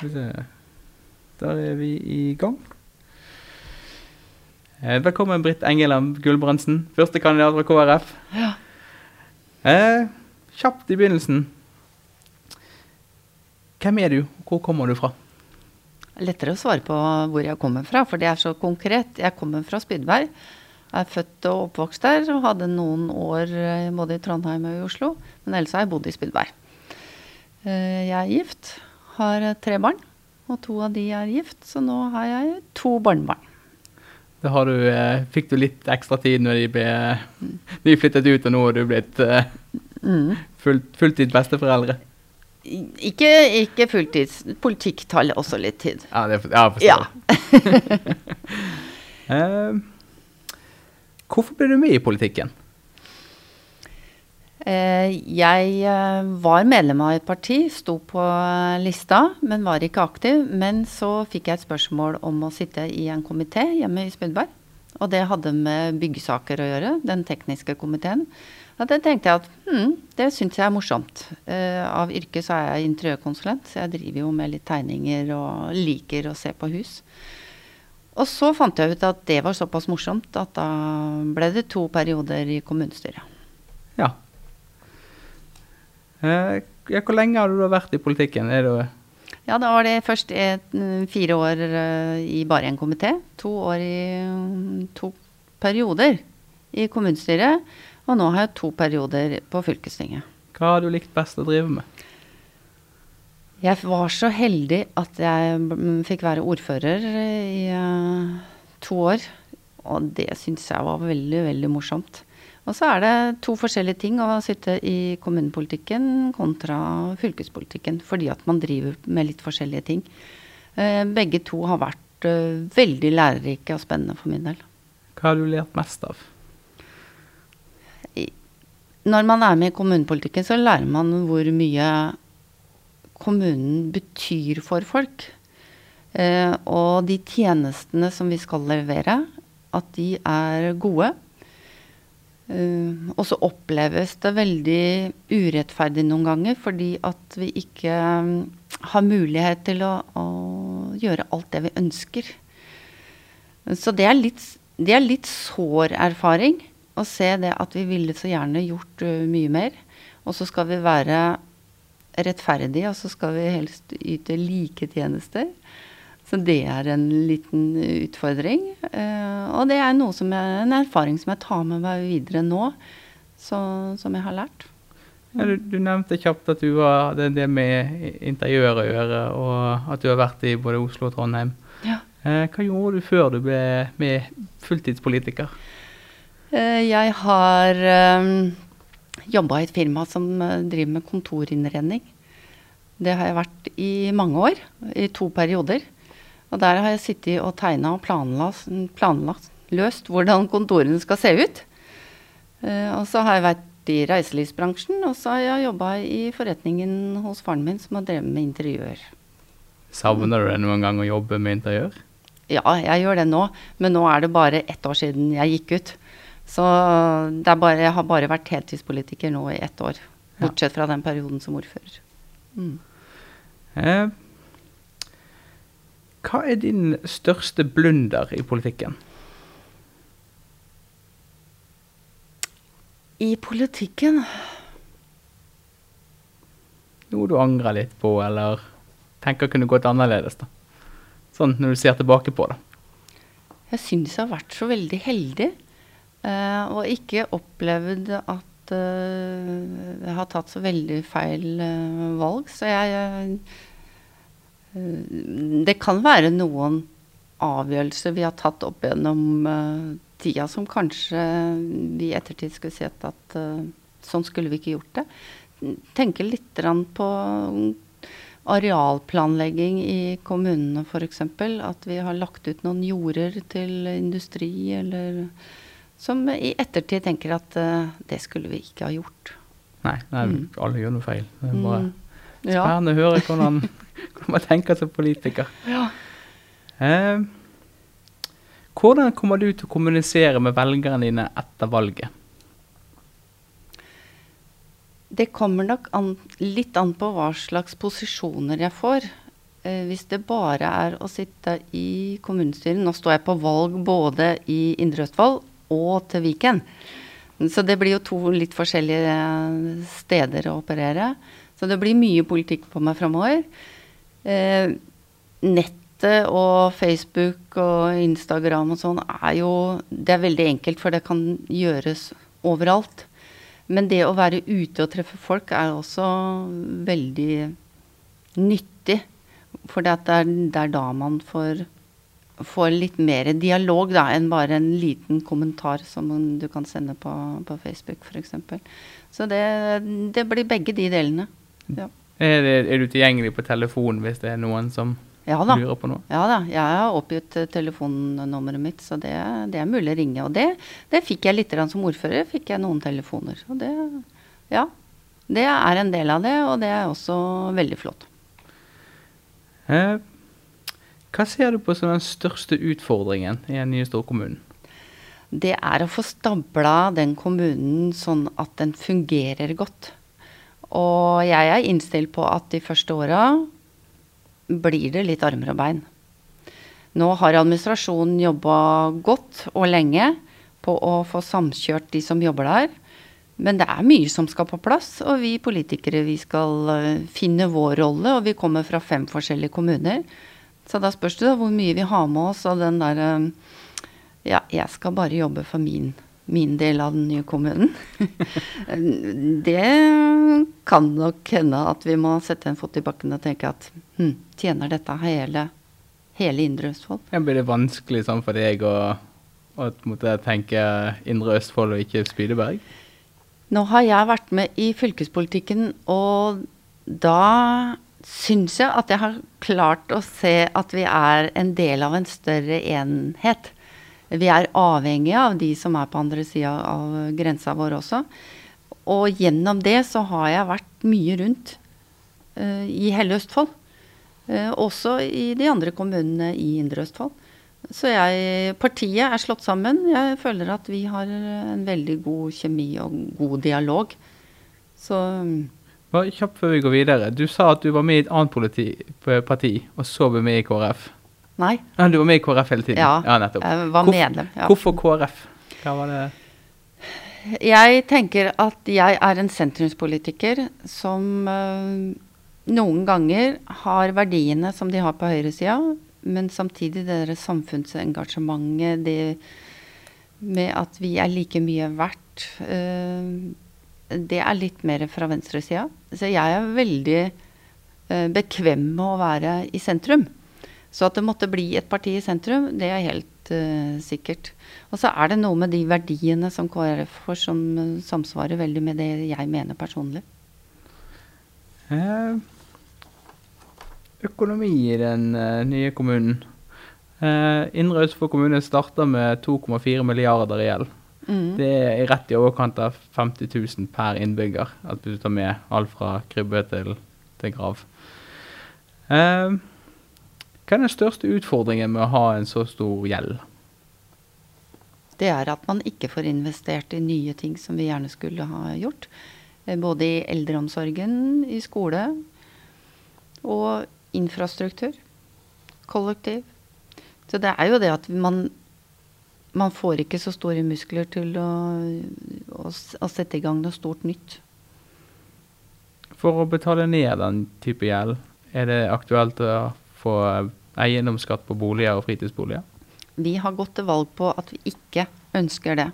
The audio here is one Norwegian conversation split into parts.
Skal vi se. Da er vi i gang. Eh, velkommen, Britt Engeland Gulbrandsen, førstekandidat fra KrF. Ja. Eh, kjapt i begynnelsen. Hvem er du, og hvor kommer du fra? Lettere å svare på hvor jeg kommer fra, for det er så konkret. Jeg kommer fra Spydberg. Jeg er født og oppvokst der og hadde noen år eh, både i Trondheim og i Oslo. Men ellers har jeg bodd i Spydberg. Eh, Jeg er gift, har eh, tre barn, og to av de er gift, så nå har jeg to barnebarn. Da har du, eh, fikk du litt ekstra tid når de ble de flyttet ut, og nå er du blitt eh, Mm. full, fulltid besteforeldre. Ikke, ikke fulltids. Politikk tar også litt tid. Ja, det ja, jeg Ja. uh, hvorfor ble du med i politikken? Eh, Jeg eh, var medlem av et parti, sto på lista, men var ikke aktiv. Men så fikk jeg et spørsmål om å sitte i en komité hjemme i Spydberg. Og det hadde med byggesaker å gjøre, den tekniske komiteen. Og det tenkte jeg at hm, det syns jeg er morsomt. Eh, av yrke så er jeg interiørkonsulent, så jeg driver jo med litt tegninger og liker å se på hus. Og så fant jeg ut at det var såpass morsomt at da ble det to perioder i kommunestyret. Ja. Eh, ja. Hvor lenge har du da vært i politikken? Er det, Ja, da var det først et, mm, fire år eh, i bare en komité. To år i mm, to perioder i kommunestyret. Og nå har jeg to perioder på fylkestinget. hva har du likt best å drive med? Jeg var så heldig at jeg mm, fikk være ordfører i eh, to år. Og det syns jeg var veldig, veldig morsomt. Og så er det to forskjellige ting å sitte i kommunepolitikken kontra fylkespolitikken. Fordi at man driver med litt forskjellige ting. Eh, begge to har vært eh, veldig lærerike og spennende for min del. Hva har du lært mest av? Når man er med i kommunepolitikken, så lærer man hvor mye kommunen betyr for folk. Eh, og de tjenestene som vi skal levere, at de er gode. Eh, og så oppleves det veldig urettferdig noen ganger, fordi at vi ikke mm, har mulighet til å, å gjøre alt det vi ønsker. Så det er litt, det er litt sår erfaring å se det at vi ville så gjerne gjort uh, mye mer. Og så skal vi være rettferdige, og så skal vi helst yte like tjenester. Så det er en liten utfordring. Eh, og det er jeg, en erfaring som jeg tar med meg videre nå, så, som jeg har lært. Ja, du, du nevnte kjapt at du var, det, med interiør å gjøre, og at du har vært i både Oslo og Trondheim. Ja. Eh, hva gjorde du før du ble med fulltidspolitiker? Eh, jeg har jobba i et firma som driver med kontorinnredning. Det har jeg vært i mange år, i to perioder. Og der har jeg sittet og tegna og planlagt, planlagt løst hvordan kontorene skal se ut. Uh, og så har jeg vært i reiselivsbransjen, og så har jeg jobba i forretningen hos faren min som har drevet med interiør. Savner du det noen gang å jobbe med interiør? Ja, jeg gjør det nå, men nå er det bare ett år siden jeg gikk ut. Så bare, jeg har bare vært heltidspolitiker nå i ett år. Bortsett fra den perioden som ordfører. Mm. Eh, hva er din største blunder i politikken? I politikken Noe du angrer litt på, eller tenker kunne gått annerledes? da? Sånn når du ser tilbake på det. Jeg syns jeg har vært så veldig heldig. Uh, og ikke opplevd at uh, jeg har tatt så veldig feil uh, valg. Så jeg Det kan være noen avgjørelser vi har tatt opp gjennom uh, tida som kanskje vi i ettertid skulle sett at uh, sånn skulle vi ikke gjort det. Tenke litt på arealplanlegging i kommunene f.eks. At vi har lagt ut noen jorder til industri, eller som i ettertid tenker at uh, det skulle vi ikke ha gjort. Nei, nei Mm. alle gjør noe feil. Det er bare Mm. Spennende å høre hvordan, hvordan man tenker som politiker. ja. Eh, hvordan kommer du til å kommunisere med velgerne dine etter valget? Det kommer nok an, litt an på hva slags posisjoner jeg får. eh, hvis det bare er å sitte i kommunestyret Nå står jeg på valg både i Indre Østfold og til Viken. Så det blir jo to litt forskjellige steder å operere. Så det blir mye politikk på meg framover. Eh, nettet og Facebook og Instagram og sånn er jo Det er veldig enkelt, for det kan gjøres overalt. Men det å være ute og treffe folk er også veldig nyttig. For det er, det er da man får, får litt mer dialog da, enn bare en liten kommentar som du kan sende på, på Facebook f.eks. Så det, det, blir begge de delene. Ja. Er, det, er, du tilgjengelig på telefon hvis det er noen som ja lurer på noe? Ja da. Jeg har oppgitt eh, telefonnummeret mitt, så det, det, er mulig å ringe. Og det, det fikk jeg litt som ordfører. Fikk jeg noen telefoner. Og det, ja. Det er en del av det, og det er også veldig flott. Eh, hva ser du på som den største utfordringen i den nye storkommunen? Det er å få stabla den kommunen sånn at den fungerer godt. Og jeg er innstilt på at de første åra blir det litt armer og bein. Nå har administrasjonen jobba godt og lenge på å få samkjørt de som jobber der. Men det er mye som skal på plass, og vi politikere vi skal eh, finne vår rolle. Og vi kommer fra fem forskjellige kommuner. Så da spørs det hvor mye vi har med oss av den der eh, Ja, jeg skal bare jobbe for min, min del av den nye kommunen. det kan nok hende at vi må sette en fot i bakken og tenke at hm, tjener dette hele, hele Indre Østfold? Ja, blir det vanskelig sånn for deg å, å tenke Indre Østfold og ikke Spydeberg? Nå har jeg vært med i fylkespolitikken, og da syns jeg at jeg har klart å se at vi er en del av en større enhet. Vi er avhengige av de som er på andre sida av grensa vår også. Og gjennom det så har jeg vært mye rundt uh, i hele Østfold. Uh, også i de andre kommunene i Indre Østfold. Så jeg, partiet er slått sammen. Jeg føler at vi har en veldig god kjemi og god dialog. Så Bare kjapt før vi går videre. Du sa at du var med i et annet politi, parti, og så ble med i KrF. Nei. Ja, du var med i KrF hele tiden? Ja, ja nettopp. jeg var medlem. Ja. Hvorfor KrF? Hva var det? Jeg tenker at jeg er en sentrumspolitiker som øh, noen ganger har verdiene som de har på høyresida, men samtidig det derre samfunnsengasjementet, det med at vi er like mye verdt, øh, det er litt mer fra venstresida. Så jeg er veldig øh, bekvem med å være i sentrum. Så at det måtte bli et parti i sentrum, det er helt uh, sikkert. Og så er det noe med de verdiene som KrF får, som samsvarer veldig med det jeg mener personlig. Eh, økonomi i den uh, nye kommunen. Uh, Indre Østfold kommune starter med 2,4 milliarder i gjeld. Mm. Det er rett i overkant av 50 000 per innbygger, at du tar med alt fra krybbe til, til grav. Uh, hva er den største utfordringen med å ha en så stor gjeld? Det er at man ikke får investert i nye ting som vi gjerne skulle ha gjort. Både i eldreomsorgen, i skole og infrastruktur. Kollektiv. Så det er jo det at man man får ikke så store muskler til å, å, å, sette i gang noe stort nytt. For å betale ned den type gjeld, er det aktuelt å få eiendomsskatt på boliger og fritidsboliger? Vi har gått til valg på at vi ikke ønsker det.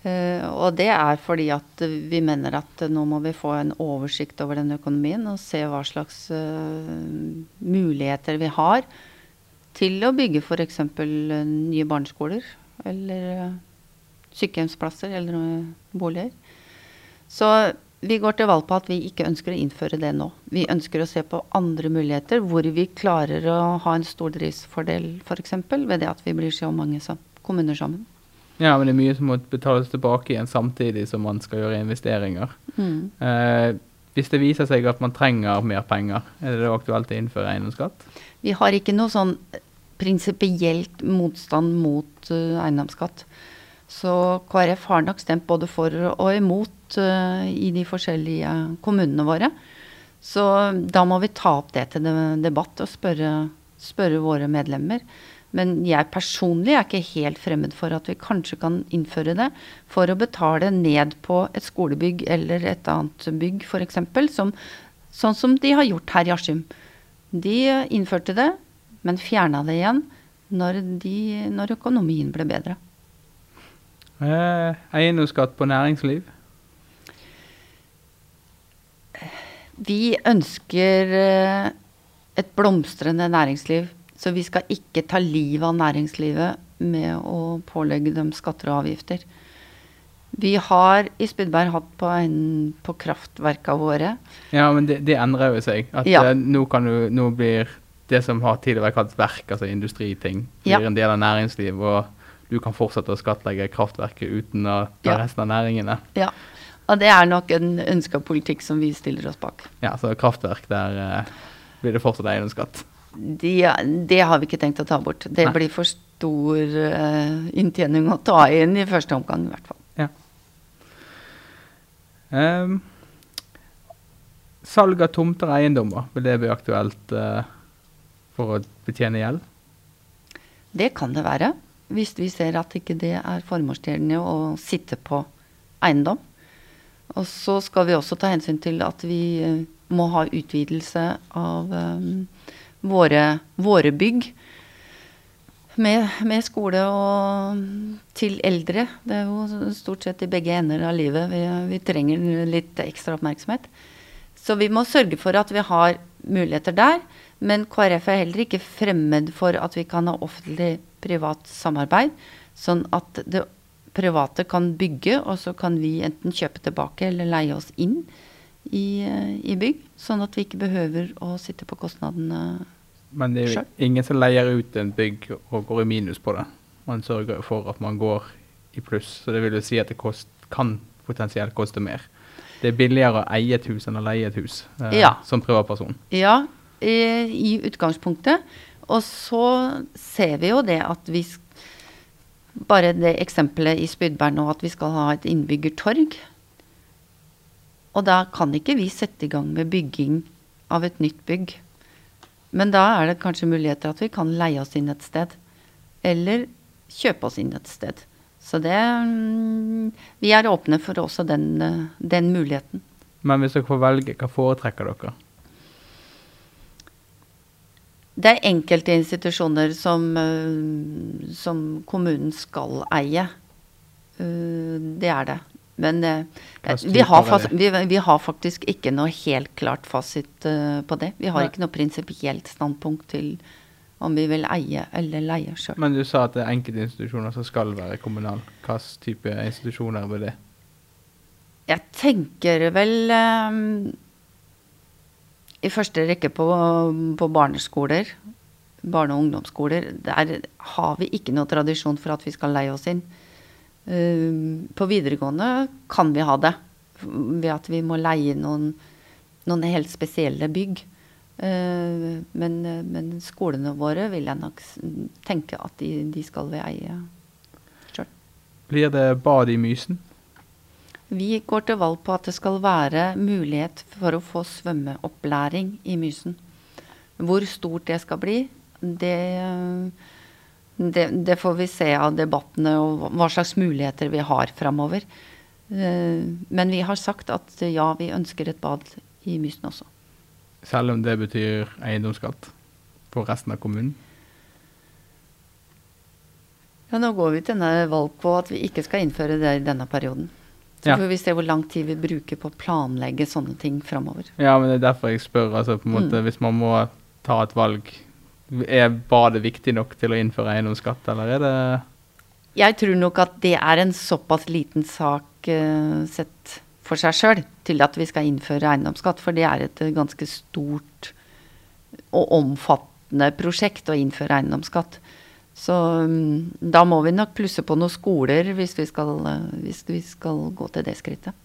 Uh, og det er fordi at vi mener at nå må vi få en oversikt over den økonomien og se hva slags uh, muligheter vi har til å bygge f.eks. Uh, nye barneskoler eller sykehjemsplasser eller boliger. Så vi går til valg på at vi ikke ønsker å innføre det nå. Vi ønsker å se på andre muligheter hvor vi klarer å ha en stor driftsfordel f.eks. ved det at vi blir så mange kommuner sammen. Ja, men det er mye som må betales tilbake igjen samtidig som man skal gjøre investeringer. Mm. Eh, hvis det viser seg at man trenger mer penger, er det da aktuelt å innføre eiendomsskatt? Vi har ikke noe sånn prinsipielt motstand mot uh, eiendomsskatt. Så KrF har nok stemt både for og imot uh, i de forskjellige kommunene våre. Så da må vi ta opp det til debatt og spørre, spørre våre medlemmer. Men jeg personlig er ikke helt fremmed for at vi kanskje kan innføre det for å betale ned på et skolebygg eller et annet bygg f.eks. Som, sånn som de har gjort her i Askim. De innførte det, men fjerna det igjen når, de, når økonomien ble bedre. Eh, eiendomsskatt på næringsliv? Vi ønsker eh, et blomstrende næringsliv. Så vi skal ikke ta livet av næringslivet med å pålegge dem skatter og avgifter. Vi har i Spydberg hatt på, en, på kraftverka våre Ja, men det, det endrer jo seg. At ja. uh, nå, du, nå, blir det som har tidligere vært kalt verk, altså industriting, blir ja. en del av næringslivet. Og du kan fortsette å skattlegge kraftverket uten å ta ja. resten av næringene. Ja, og det er nok en ønska politikk som vi stiller oss bak. Ja, så kraftverk, der uh, blir det fortsatt eiendomsskatt de, det har vi ikke tenkt å ta bort. Det Nei. blir for stor uh, inntjening å ta inn i første omgang, i hvert fall. Ja. Um, salg av tomter og eiendommer, vil det bli aktuelt uh, for å betjene gjeld? Det kan det være, hvis vi ser at ikke det er formålstjenlig å sitte på eiendom. Og så skal vi også ta hensyn til at vi uh, må ha utvidelse av um, våre, våre bygg. Med, med, skole og til eldre. Det er jo stort sett i begge ender av livet vi, vi trenger litt ekstra oppmerksomhet. Så vi må sørge for at vi har muligheter der. Men KrF er heller ikke fremmed for at vi kan ha offentlig-privat samarbeid. Sånn at det private kan bygge, og så kan vi enten kjøpe tilbake eller leie oss inn i, i, bygg. Sånn at vi ikke behøver å sitte på kostnadene sjøl. Men det er jo ingen som leier ut en bygg og går i minus på det. Man sørger for at man går i pluss. Så det vil jo si at det kost, kan potensielt koste mer. Det er billigere å eie et hus enn å leie et hus eh, ja. som privatperson. Ja, i, i utgangspunktet. Og så ser vi jo det at vi Bare det eksempelet i Spydberg nå, at vi skal ha et innbyggertorg. Og da kan ikke vi sette i gang med bygging av et nytt bygg. Men da er det kanskje muligheter at vi kan leie oss inn et sted. Eller kjøpe oss inn et sted. Så det mm, Vi er åpne for også den, den muligheten. Men hvis dere får velge, hva foretrekker dere? Det er enkelte institusjoner som, eh, som kommunen skal eie. Eh, det er det. Men uh, vi, har vi, vi, har faktisk ikke noe helt klart fasit på det. Vi har ikke noe prinsipielt standpunkt til om vi vil eie eller leie sjøl. Men du sa at det er enkelte institusjoner som skal være kommunale. Hva type institusjoner blir det? Jeg tenker vel i første rekke på, på barneskoler. Barne- og ungdomsskoler. Der har vi ikke noe tradisjon for at vi skal leie oss inn. Eh, på videregående kan vi ha det ved at vi må leie noen, noen helt spesielle bygg. Uh, men, men, skolene våre vil jeg nok tenke at de, de skal vi eie sjøl. Blir det bad i Mysen? Vi går til valg på at det skal være mulighet for å få svømmeopplæring i Mysen. Hvor stort det skal bli, det det, det, får vi se av debattene og hva slags muligheter vi har framover. Eh, men vi har sagt at ja, vi ønsker et bad i Mysen også. Selv om det betyr eiendomsskatt for resten av kommunen? Ja, nå går vi til valg på at vi ikke skal innføre det i denne perioden. Så får vi se hvor lang tid vi bruker på å planlegge sånne ting framover. Ja, men det er derfor jeg spør. Altså, på en måte, mm. Hvis man må ta et valg er badet viktig nok til å innføre eiendomsskatt, eller er det Jeg tror nok at det er en såpass liten sak uh, sett for seg sjøl til at vi skal innføre eiendomsskatt. For det er et ganske stort og omfattende prosjekt å innføre eiendomsskatt. Så um, da må vi nok plusse på noen skoler hvis vi skal, uh, hvis vi skal gå til det skrittet.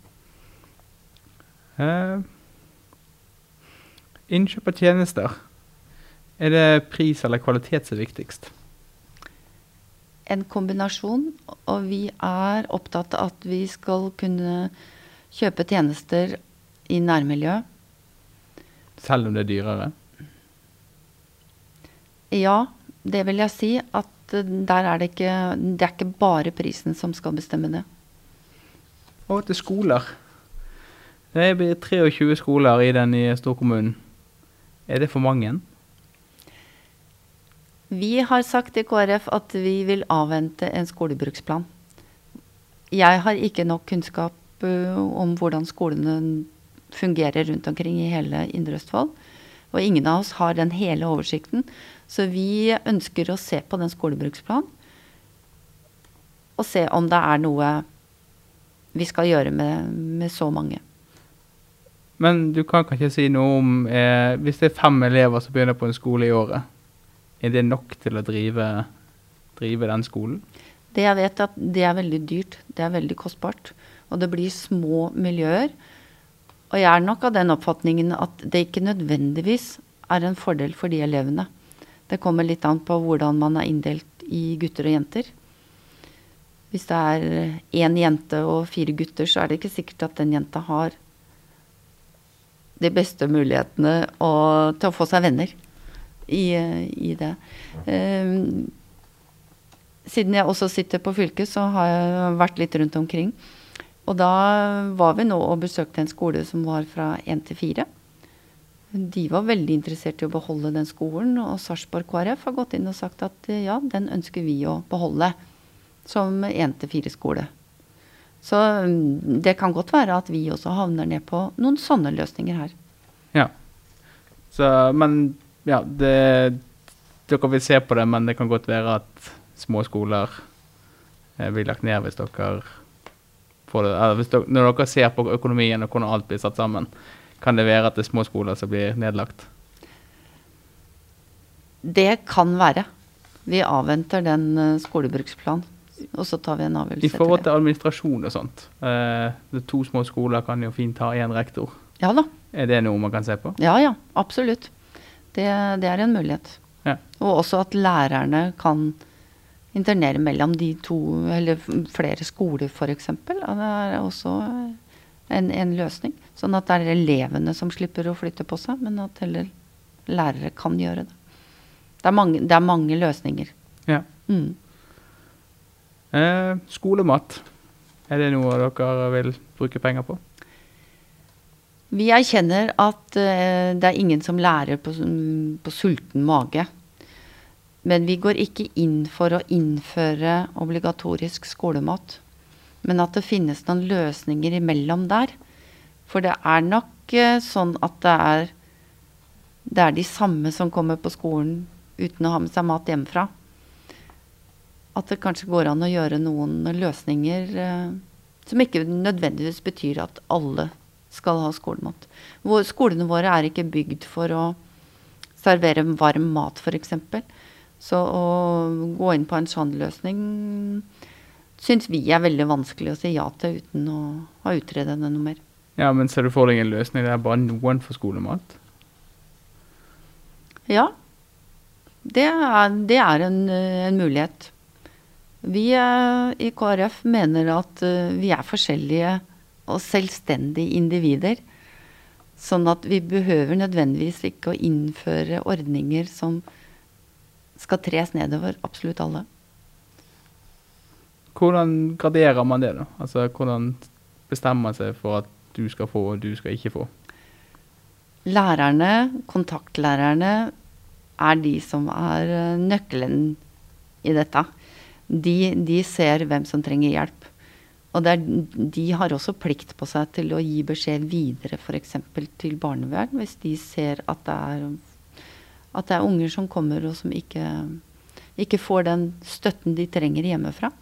Uh, innkjøp av tjenester. Er det pris eller kvalitet som er viktigst? En kombinasjon. Og vi er opptatt av at vi skal kunne kjøpe tjenester i nærmiljøet. selv om det er dyrere? Ja, det vil jeg si. At eh, der er det ikke Det er ikke bare prisen som skal bestemme det. Og til skoler. Det blir 23 skoler i den nye storkommunen. Er det for mange? Vi har sagt i KrF at vi vil avvente en skolebruksplan. Jeg har ikke nok kunnskap uh, om hvordan skolene fungerer rundt omkring i hele Indre Østfold. Og ingen av oss har den hele oversikten. Så vi ønsker å se på den skolebruksplanen. Og se om det er noe vi skal gjøre med, med så mange. Men du kan ikke si noe om eh, Hvis det er fem elever som begynner på en skole i året, er det nok til å drive, drive den skolen? Det jeg vet, er at det er veldig dyrt. Det er veldig kostbart. Og det blir små miljøer. Og jeg er nok av den oppfatningen at det ikke nødvendigvis er en fordel for de elevene. Det kommer litt an på hvordan man er inndelt i gutter og jenter. Hvis det er én jente og fire gutter, så er det ikke sikkert at den jenta har de beste mulighetene å, til å få seg venner i, i det. Um, siden jeg også sitter på fylket, så har jeg vært litt rundt omkring. Og da var vi nå og besøkte en skole som var fra én til fire. De var veldig interessert i å beholde den skolen, og Sarpsborg KrF har gått inn og sagt at ja, den ønsker vi å beholde som én til fire-skole. Så mm, det kan godt være at vi også havner ned på noen sånne løsninger her. Ja. Så, men ja, det, dere vil se på det, men det kan godt være at små skoler eh, blir lagt ned hvis dere får det. Hvis dere, når dere ser på økonomien og hvordan alt blir satt sammen, kan det være at det er små skoler som blir nedlagt? Det kan være. Vi avventer den uh, skolebruksplanen og så tar vi en avgjørelse. I forhold til administrasjon og sånt. Eh, to små skoler kan jo fint ha én rektor. Ja da. Er det noe man kan se på? Ja ja, absolutt. Det, det er en mulighet. Ja. Og også at lærerne kan internere mellom de to, eller flere skoler f.eks. Det er også en, en, løsning. Sånn at det er elevene som slipper å flytte på seg, men at heller lærere kan gjøre det. Det er mange, det er mange løsninger. Ja. Mm. Eh, skolemat. Er det noe dere vil bruke penger på? Vi erkjenner at eh, det er ingen som lærer på, på, sulten mage. Men vi går ikke inn for å innføre obligatorisk skolemat. Men at det finnes noen løsninger imellom der. For det er nok uh, sånn at det er, det er de samme som kommer på skolen uten å ha med seg mat hjemmefra at det kanskje går an å gjøre noen løsninger eh, som ikke nødvendigvis betyr at alle skal ha skolemat. Skolene våre er ikke bygd for å servere varm mat, f.eks. Så å gå inn på en sånn løsning syns vi er veldig vanskelig å si ja til uten å ha utredet det noe mer. Ja, Men ser du for deg en løsning der bare noen får skolemat? Ja. Det er, det er en, en mulighet. Vi i KrF mener at eh, vi er forskjellige og selvstendige individer. Sånn at vi behøver nødvendigvis ikke å innføre ordninger som skal tres nedover absolutt alle. Hvordan graderer man det, da? Altså, hvordan bestemmer man seg for at du skal få og du skal ikke få? Lærerne, kontaktlærerne, er de som er eh, nøkkelen i dette de, de ser hvem som trenger hjelp. Og er, de har også plikt på seg til å gi beskjed videre f.eks. til barnevern, hvis de ser at det, er, at det er unger som kommer og som ikke, ikke får den støtten de trenger hjemmefra.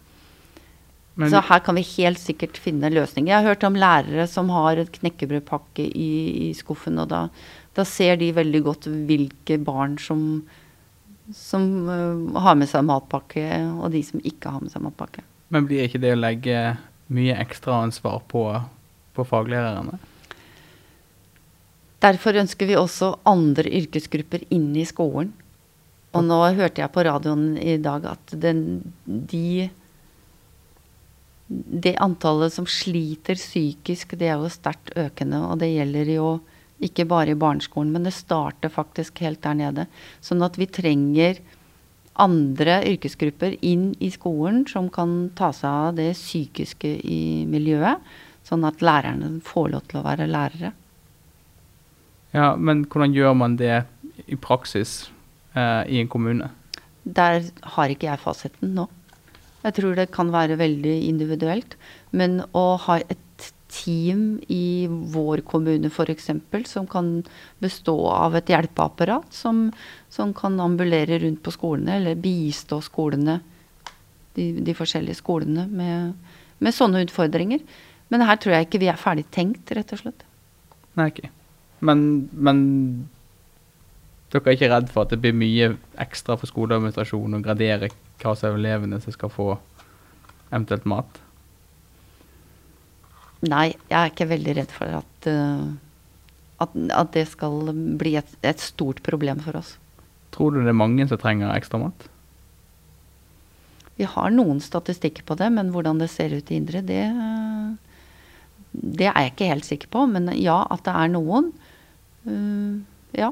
Men, så her kan vi helt sikkert finne løsninger. Jeg har hørt om lærere som har et knekkebrødpakke i, i skuffen, og da, da, ser de veldig godt hvilke barn som som uh, har med seg matpakke, og de som ikke har med seg matpakke. Men blir ikke det å legge mye ekstraansvar på, på faglærerne? Derfor ønsker vi også andre yrkesgrupper inn i skolen. Og nå hørte jeg på radioen i dag at den, de Det antallet som sliter psykisk, det er jo sterkt økende. Og det gjelder jo Ikke bare i barneskolen, men det starter faktisk helt der nede. Sånn at vi trenger andre yrkesgrupper inn i skolen som kan ta seg av det psykiske i miljøet. Sånn at lærerne får lov til å være lærere. Ja, Men hvordan gjør man det i praksis eh, i en kommune? Der har ikke jeg fasiten nå. Jeg tror det kan være veldig individuelt. Men å ha et team i vår kommune f.eks. som kan bestå av et hjelpeapparat som, som, kan ambulere rundt på skolene, eller bistå skolene, de, de forskjellige skolene med, med, sånne utfordringer. Men her tror jeg ikke vi er ferdig tenkt, rett og slett. Nei, ikke. Men, men dere er ikke redd for at det blir mye ekstra for skoleadministrasjonen å gradere hva som er elevene som skal få eventuelt mat? Nei, jeg er ikke veldig redd for at, uh, at, at det skal bli et, et, stort problem for oss. Tror du det er mange som trenger ekstra mat? Vi har noen statistikker på det, men hvordan det ser ut i Indre, det, det er jeg ikke helt sikker på. Men ja, at det er noen. Uh, ja.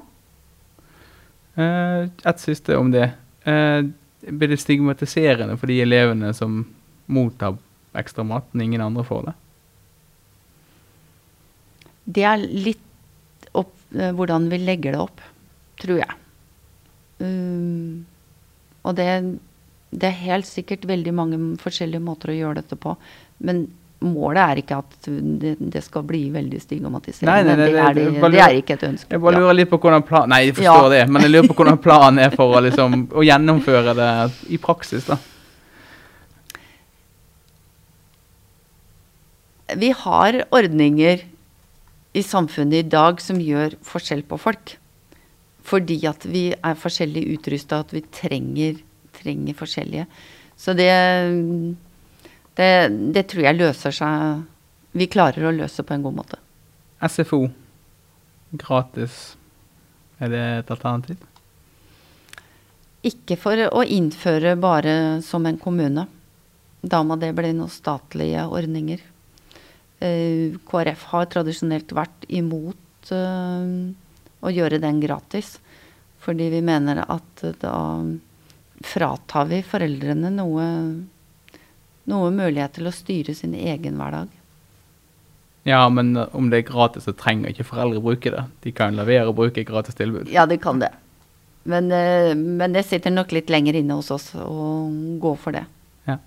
Uh, et siste om det. Uh, blir det stigmatiserende for de elevene som mottar ekstra mat, men ingen andre får det? Det er litt opp, uh, hvordan vi legger det opp, tror jeg. Um, og det, det, er helt sikkert veldig mange forskjellige måter å gjøre dette på. Men målet er ikke at det, det skal bli veldig stigmatiserende. Nei, nei, nei, det, er det, det, er ikke et ønske. Jeg bare lurer litt på hvordan plan, Nei, jeg forstår ja. det, men jeg lurer på hvordan planen er for å, liksom, å gjennomføre det i praksis. da. Vi har ordninger i samfunnet i dag som gjør forskjell på folk. Fordi at vi er forskjellig utrusta, at vi trenger, trenger, forskjellige. Så det, det, det tror jeg løser seg Vi klarer å løse på en god måte. SFO gratis, er det et alternativ? Ikke for å innføre bare som en kommune. Da må det bli noen statlige ordninger. Eh, KrF har tradisjonelt vært imot eh, å gjøre den gratis. Fordi vi mener at da fratar vi foreldrene noe, noe mulighet til å styre sin egen hverdag. Ja, men om det er gratis, så trenger ikke foreldre bruke det. De kan levere og bruke gratis tilbud. Ja, de kan det. Men, eh, men, det sitter nok litt lenger inne hos oss å gå for det. Ja.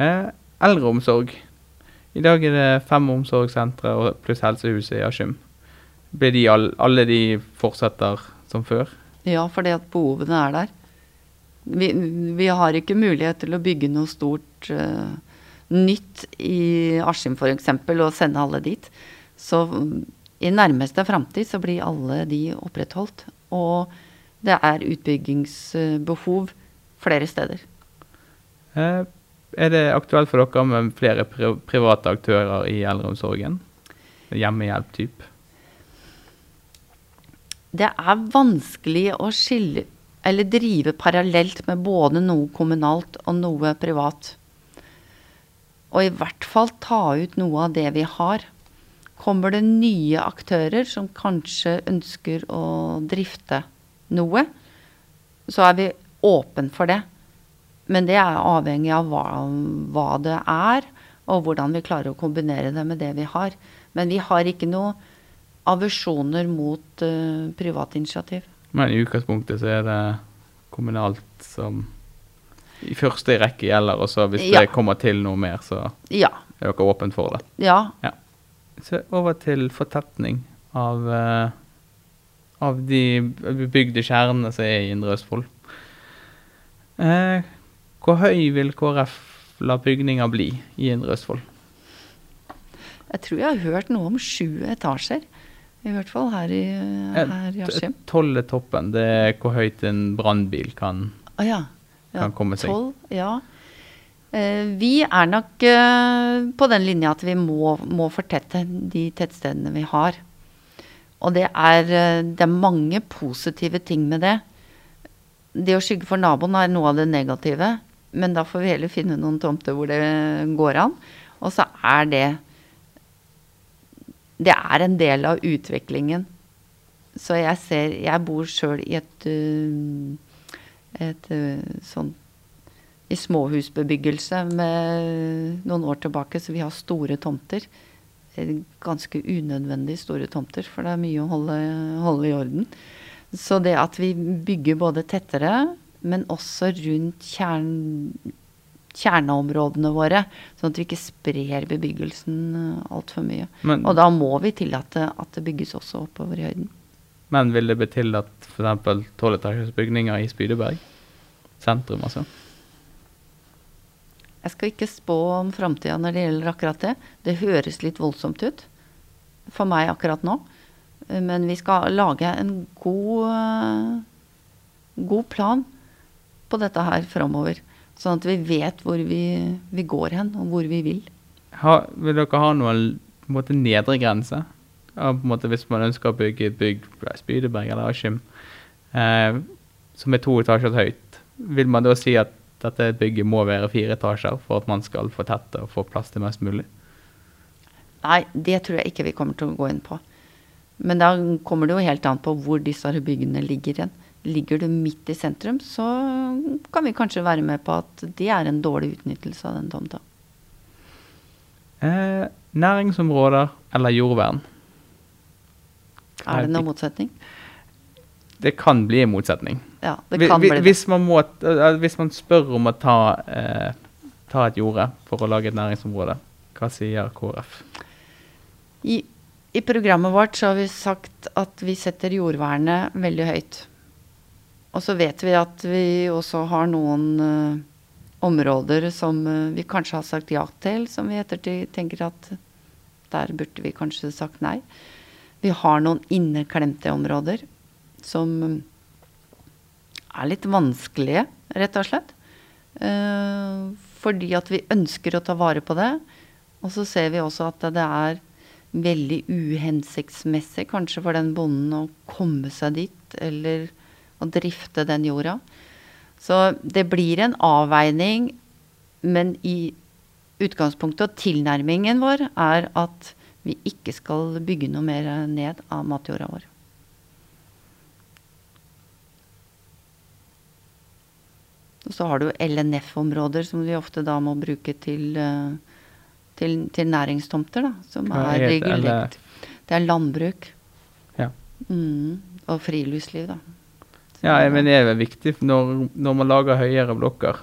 Eh, eldreomsorg. I dag er det fem omsorgssentre pluss helsehuset i Askim. Blir de all, alle de fortsetter som før? Ja, fordi at behovene er der. Vi, vi har ikke mulighet til å bygge noe stort uh, nytt i Askim f.eks. og sende alle dit. Så i nærmeste framtid så blir alle de opprettholdt. Og det er utbyggingsbehov flere steder. Eh, er det aktuelt for dere med flere pri private aktører i eldreomsorgen? Hjemmehjelp-type? Det er vanskelig å skille eller drive parallelt med både noe kommunalt og noe privat. Og i hvert fall ta ut noe av det vi har. Kommer det nye aktører som kanskje ønsker å drifte noe, så er vi åpen for det. Men det er avhengig av hva, hva, det er, og hvordan vi klarer å kombinere det med det vi har. Men vi har ikke noe aversjoner mot uh, privat initiativ. Men i utgangspunktet så er det kommunalt som i første rekke gjelder, og så hvis ja. det kommer til noe mer, så ja. er dere åpent for det? Ja. ja. Så over til fortetning av, uh, av de bebygde kjernene som er i Indre Østfold. Uh, hvor høy vil KrF la bygninga bli i Indre Østfold? Jeg tror jeg har hørt noe om sju etasjer. I hvert fall her i, her i Askim. Tolv er toppen. Det er hvor høyt en brannbil kan, ah, ja. Ja, kan komme seg. 12, ja. Eh, vi er nok eh, på den linja at vi må, må, fortette de tettstedene vi har. Og det er, eh, det er mange positive ting med det. Det å skygge for naboen er noe av det negative. Men da får vi heller finne noen tomter hvor det går an. Og så er det det er en del av utviklingen. Så jeg ser Jeg bor sjøl i et, uh, et uh, sånn i småhusbebyggelse med noen år tilbake, så vi har store tomter. Ganske unødvendig store tomter, for det er mye å holde, holde i orden. Så det at vi bygger både tettere, men også rundt kjern, kjerneområdene våre, sånn at vi ikke sprer bebyggelsen eh, altfor mye. Men, og da må vi tillate at det bygges også oppover i høyden. Men vil det bli tillatt f.eks. tolvetasjers bygninger i Spydeberg? Sentrum, altså? Jeg skal ikke spå om framtida når det gjelder akkurat det. Det høres litt voldsomt ut for meg akkurat nå. Men vi skal lage en god, eh, god plan på dette her framover. Sånn at vi vet hvor vi, vi, går hen, og hvor vi vil. Ha, vil dere ha noen måte, nedre grense? Ja, måte, hvis man ønsker å bygge et bygg på Spydeberg eller Askim eh, som er to etasjer høyt, vil man da si at dette bygget må være fire etasjer for at man skal få tette og få plass til mest mulig? Nei, det tror jeg ikke vi kommer til å gå inn på. Men da kommer det jo helt an på hvor disse byggene ligger igjen. Ligger du midt i sentrum, så kan vi kanskje være med på at det er en dårlig utnyttelse av den tomta. Eh, næringsområder eller jordvern? Er det noen motsetning? Det kan bli en motsetning. Ja, det kan bli det. Hvis man, må, eh, hvis man spør om å ta, eh, ta et jorde for å lage et næringsområde, hva sier KrF? I, I, programmet vårt så har vi sagt at vi setter jordvernet veldig høyt. Og så vet vi at vi også har noen uh, områder som uh, vi kanskje har sagt ja til, som vi ettertid tenker at der burde vi kanskje sagt nei. Vi har noen inneklemte områder som er litt vanskelige, rett og slett. Uh, fordi at vi ønsker å ta vare på det. Og så ser vi også at det er veldig uhensiktsmessig kanskje for den bonden å komme seg dit, eller å drifte den jorda. Så det blir en avveining, men i utgangspunktet og tilnærmingen vår er at vi ikke skal bygge noe mer ned av matjorda vår. Og så har du LNF-områder som vi ofte da må bruke til, eh, til, til næringstomter, da. Som er regulert. Det er landbruk. Ja. Mm, og friluftsliv, da. Ja, men det er viktig når, når, man lager høyere blokker,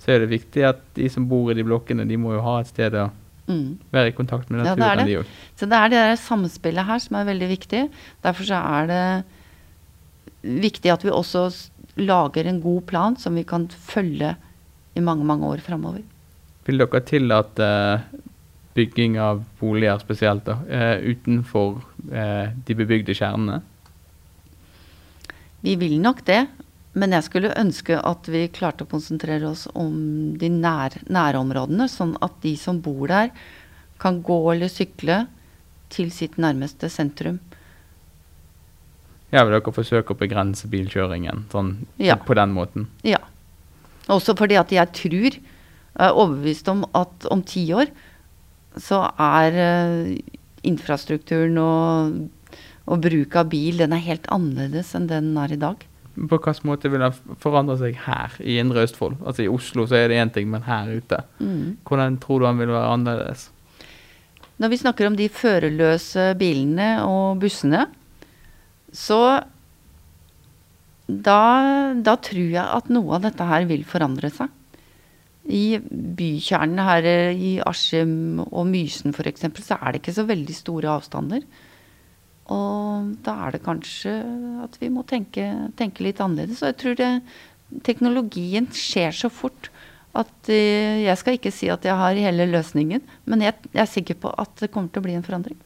så er det viktig at de som bor i de blokkene, de må jo ha et sted å mm. være i kontakt med naturen. Ja, det det. Så det er det der samspillet her som er veldig viktig. Derfor så er det viktig at vi også lager en god plan som vi kan følge i mange, mange år framover. Vil dere tillate bygging av boliger spesielt da, uh, utenfor uh, de bebygde kjernene? Vi vil nok det, men jeg skulle ønske at vi klarte å konsentrere oss om de nær, nærområdene, sånn at de som bor der, kan gå eller sykle til sitt nærmeste sentrum. Ja, vil dere forsøke å begrense bilkjøringen sånn, ja. på den måten? Ja. Også fordi at jeg tror, jeg er overbevist om at om ti år så er uh, infrastrukturen og, og, bruk av bil den er helt annerledes enn den er i dag. På hvilken måte vil den forandre seg her i Indre Østfold? Altså I Oslo så er det én ting, men her ute. Mm. Hvordan tror du den vil være annerledes? Når vi snakker om de førerløse bilene og bussene, så da, da, tror jeg at noe av dette her vil forandre seg. I bykjernene her i Askim og Mysen f.eks. så er det ikke så veldig store avstander. Og da er det kanskje at vi må tenke, tenke litt annerledes. Og jeg tror det, teknologien skjer så fort at uh, jeg skal ikke si at jeg har hele løsningen, men jeg, jeg er sikker på at det kommer til å bli en forandring.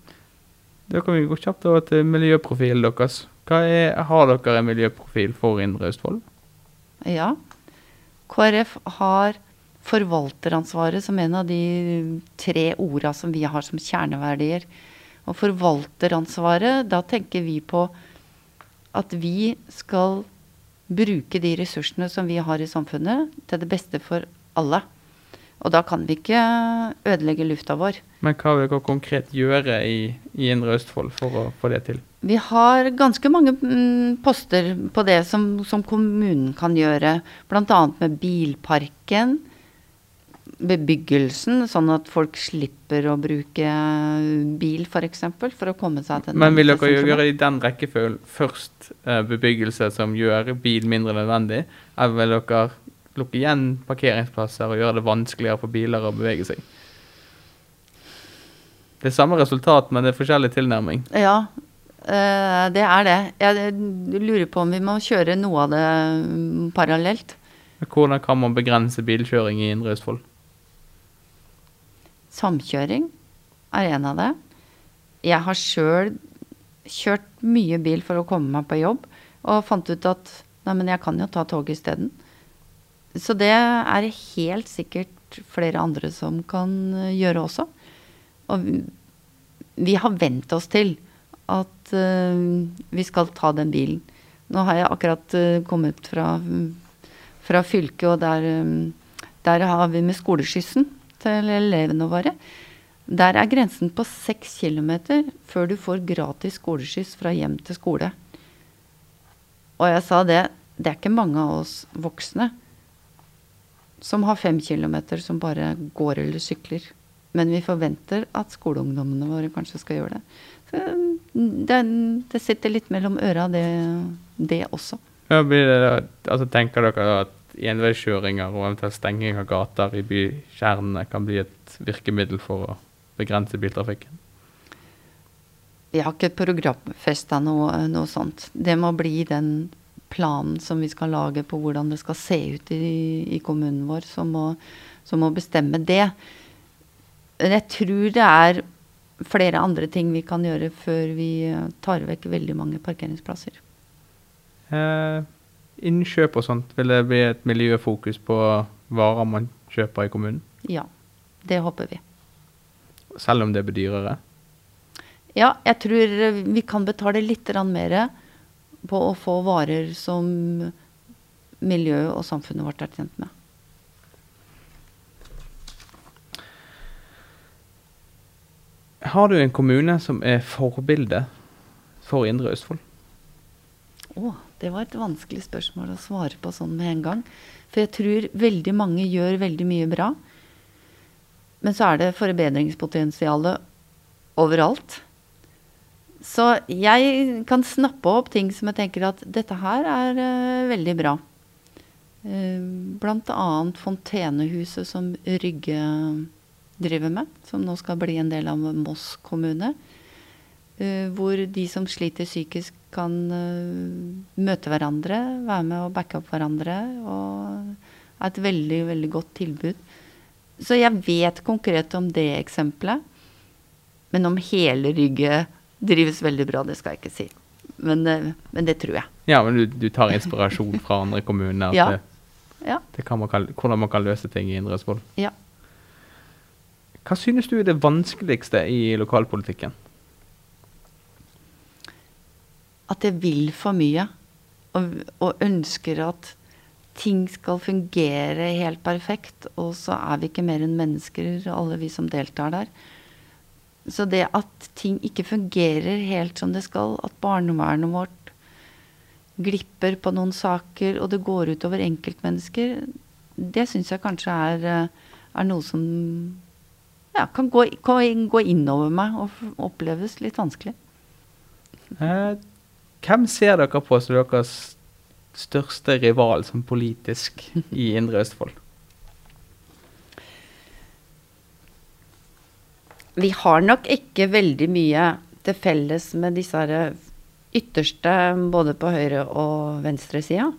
Da kan vi gå kjapt over til miljøprofilen deres. Er, har dere en miljøprofil for Indre Østfold? Ja. KrF har forvalteransvaret som en av de tre orda som vi har som kjerneverdier. Og forvalteransvaret, da tenker vi på at vi skal bruke de ressursene som vi har i samfunnet, til det beste for alle. Og da kan vi ikke ødelegge lufta vår. Men hva vil dere konkret gjøre i, i Indre Østfold for å få det til? Vi har ganske mange mm, poster på det som, som kommunen kan gjøre. Bl.a. med bilparken. Bebyggelsen, sånn at folk slipper å bruke bil f.eks. For, eksempel, for å komme seg til Men vil dere gjøre i den rekkefølgen først uh, bebyggelse som gjør bil mindre nødvendig, eller vil dere lukke igjen parkeringsplasser og gjøre det vanskeligere for biler å bevege seg. Det er samme resultat, men det er forskjellig tilnærming. Ja, øh, det er det. Jeg lurer på om vi må kjøre noe av det mm, parallelt. Hvordan kan man begrense bilkjøring i Indre Østfold? Samkjøring er en av det. Jeg har sjøl kjørt mye bil for å komme meg på jobb, og fant ut at nei, men jeg kan jo ta toget isteden. Så det er helt sikkert flere andre som kan eh, gjøre også. Og vi har vent oss til at uh, vi skal ta den bilen. Nå har jeg akkurat uh, kommet fra, fra fylket, og der, der, har vi med skoleskyssen til elevene våre. Der er grensen på seks kilometer før du får gratis skoleskyss fra hjem til skole. Og jeg sa det, det er ikke mange av oss voksne som har fem kilometer som bare går eller sykler. Men vi forventer at skoleungdommene våre kanskje skal gjøre det. Så det, det sitter litt mellom øra, det, det også. Ja, det, altså, tenker dere at enveiskjøringer og eventuelt stenging av gater i bykjernene kan bli et virkemiddel for å begrense biltrafikken? Vi har ikke programfesta noe, noe sånt. Det må bli den planen som vi skal lage på hvordan det skal se ut i, i kommunen vår, som må, som må, bestemme det. Men jeg tror det er flere andre ting vi kan gjøre før vi tar vekk veldig mange parkeringsplasser. Eh, innkjøp og sånt, vil det bli et miljøfokus på varer man kjøper i kommunen? Ja, det håper vi. Selv om det blir dyrere? Ja, jeg tror vi kan betale litt mer på å få varer som miljøet og samfunnet vårt er tjent med. Har du en kommune som er forbilde for Indre Østfold? Å, det var et vanskelig spørsmål å svare på sånn med en gang. For jeg tror veldig mange gjør veldig mye bra. Men så er det forbedringspotensialet overalt. Så jeg kan snappe opp ting som jeg tenker at dette her er uh, veldig bra. Uh, blant annet Fontenehuset som Rygge driver med, som nå skal bli en del av Moss kommune. Uh, hvor de som sliter psykisk kan møte hverandre, være med og backe opp hverandre. Og er et veldig, veldig godt tilbud. Så jeg vet konkret om det eksempelet. Men om hele Rygge drives veldig bra, det skal jeg ikke si. Men, eh, men det tror jeg. Ja, men du, du tar inspirasjon fra andre kommuner ja. ja. man kan, hvordan man kan løse ting i Indre Østfold? Ja. Hva synes du er det vanskeligste i lokalpolitikken? At jeg vil for mye. Og, og ønsker at ting skal fungere helt perfekt. Og så er vi ikke mer enn mennesker, alle vi som deltar der. Så det at ting ikke fungerer helt som det skal, at barnevernet vårt glipper på noen saker, og det går utover enkeltmennesker, det syns jeg kanskje er, er, noe som ja, kan gå, gå innover meg og oppleves litt vanskelig. Eh, hvem ser dere på som deres største rival som politisk i Indre Østfold? vi har nok ikke veldig mye til felles med disse ytterste, både på høyre- og venstresida.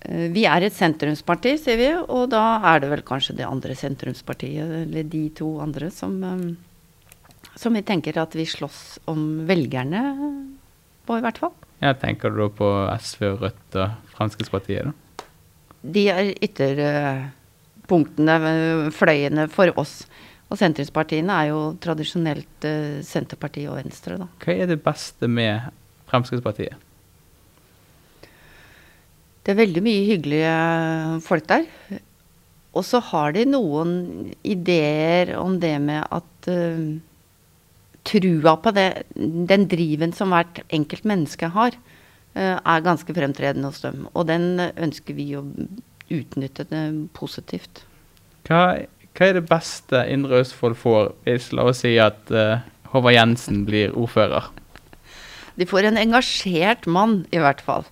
Eh, vi er et sentrumsparti, sier vi, og da er det vel kanskje det andre sentrumspartiet, eller de to andre, som, eh, som vi tenker at vi slåss om velgerne på, i hvert fall. Ja, Tenker du da på SV, Rødt og Fremskrittspartiet, da? De er ytterpunktene, fløyene, for oss. Og sentrumspartiene er jo tradisjonelt uh, Senterpartiet og Venstre, da. Hva er det beste med Fremskrittspartiet? Det er veldig mye hyggelige folk der. og så har de noen ideer om det med at uh, Trua på det, den driven som hvert enkelt menneske har, uh, er ganske fremtredende hos dem. Og den ønsker vi å utnytte det positivt. Hva, hva er det beste Indre Østfold får hvis la oss si at uh, Håvard Jensen blir ordfører? De får en engasjert mann, i hvert fall.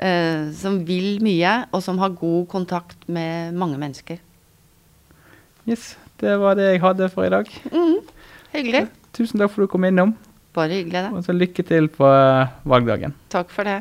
Uh, som vil mye, og som har god kontakt med mange mennesker. Yes, det var det jeg hadde for i dag. Mm, hyggelig. Tusen takk for at du kom innom. Bare hyggelig, det. Og så lykke til på uh, valgdagen. Takk for det.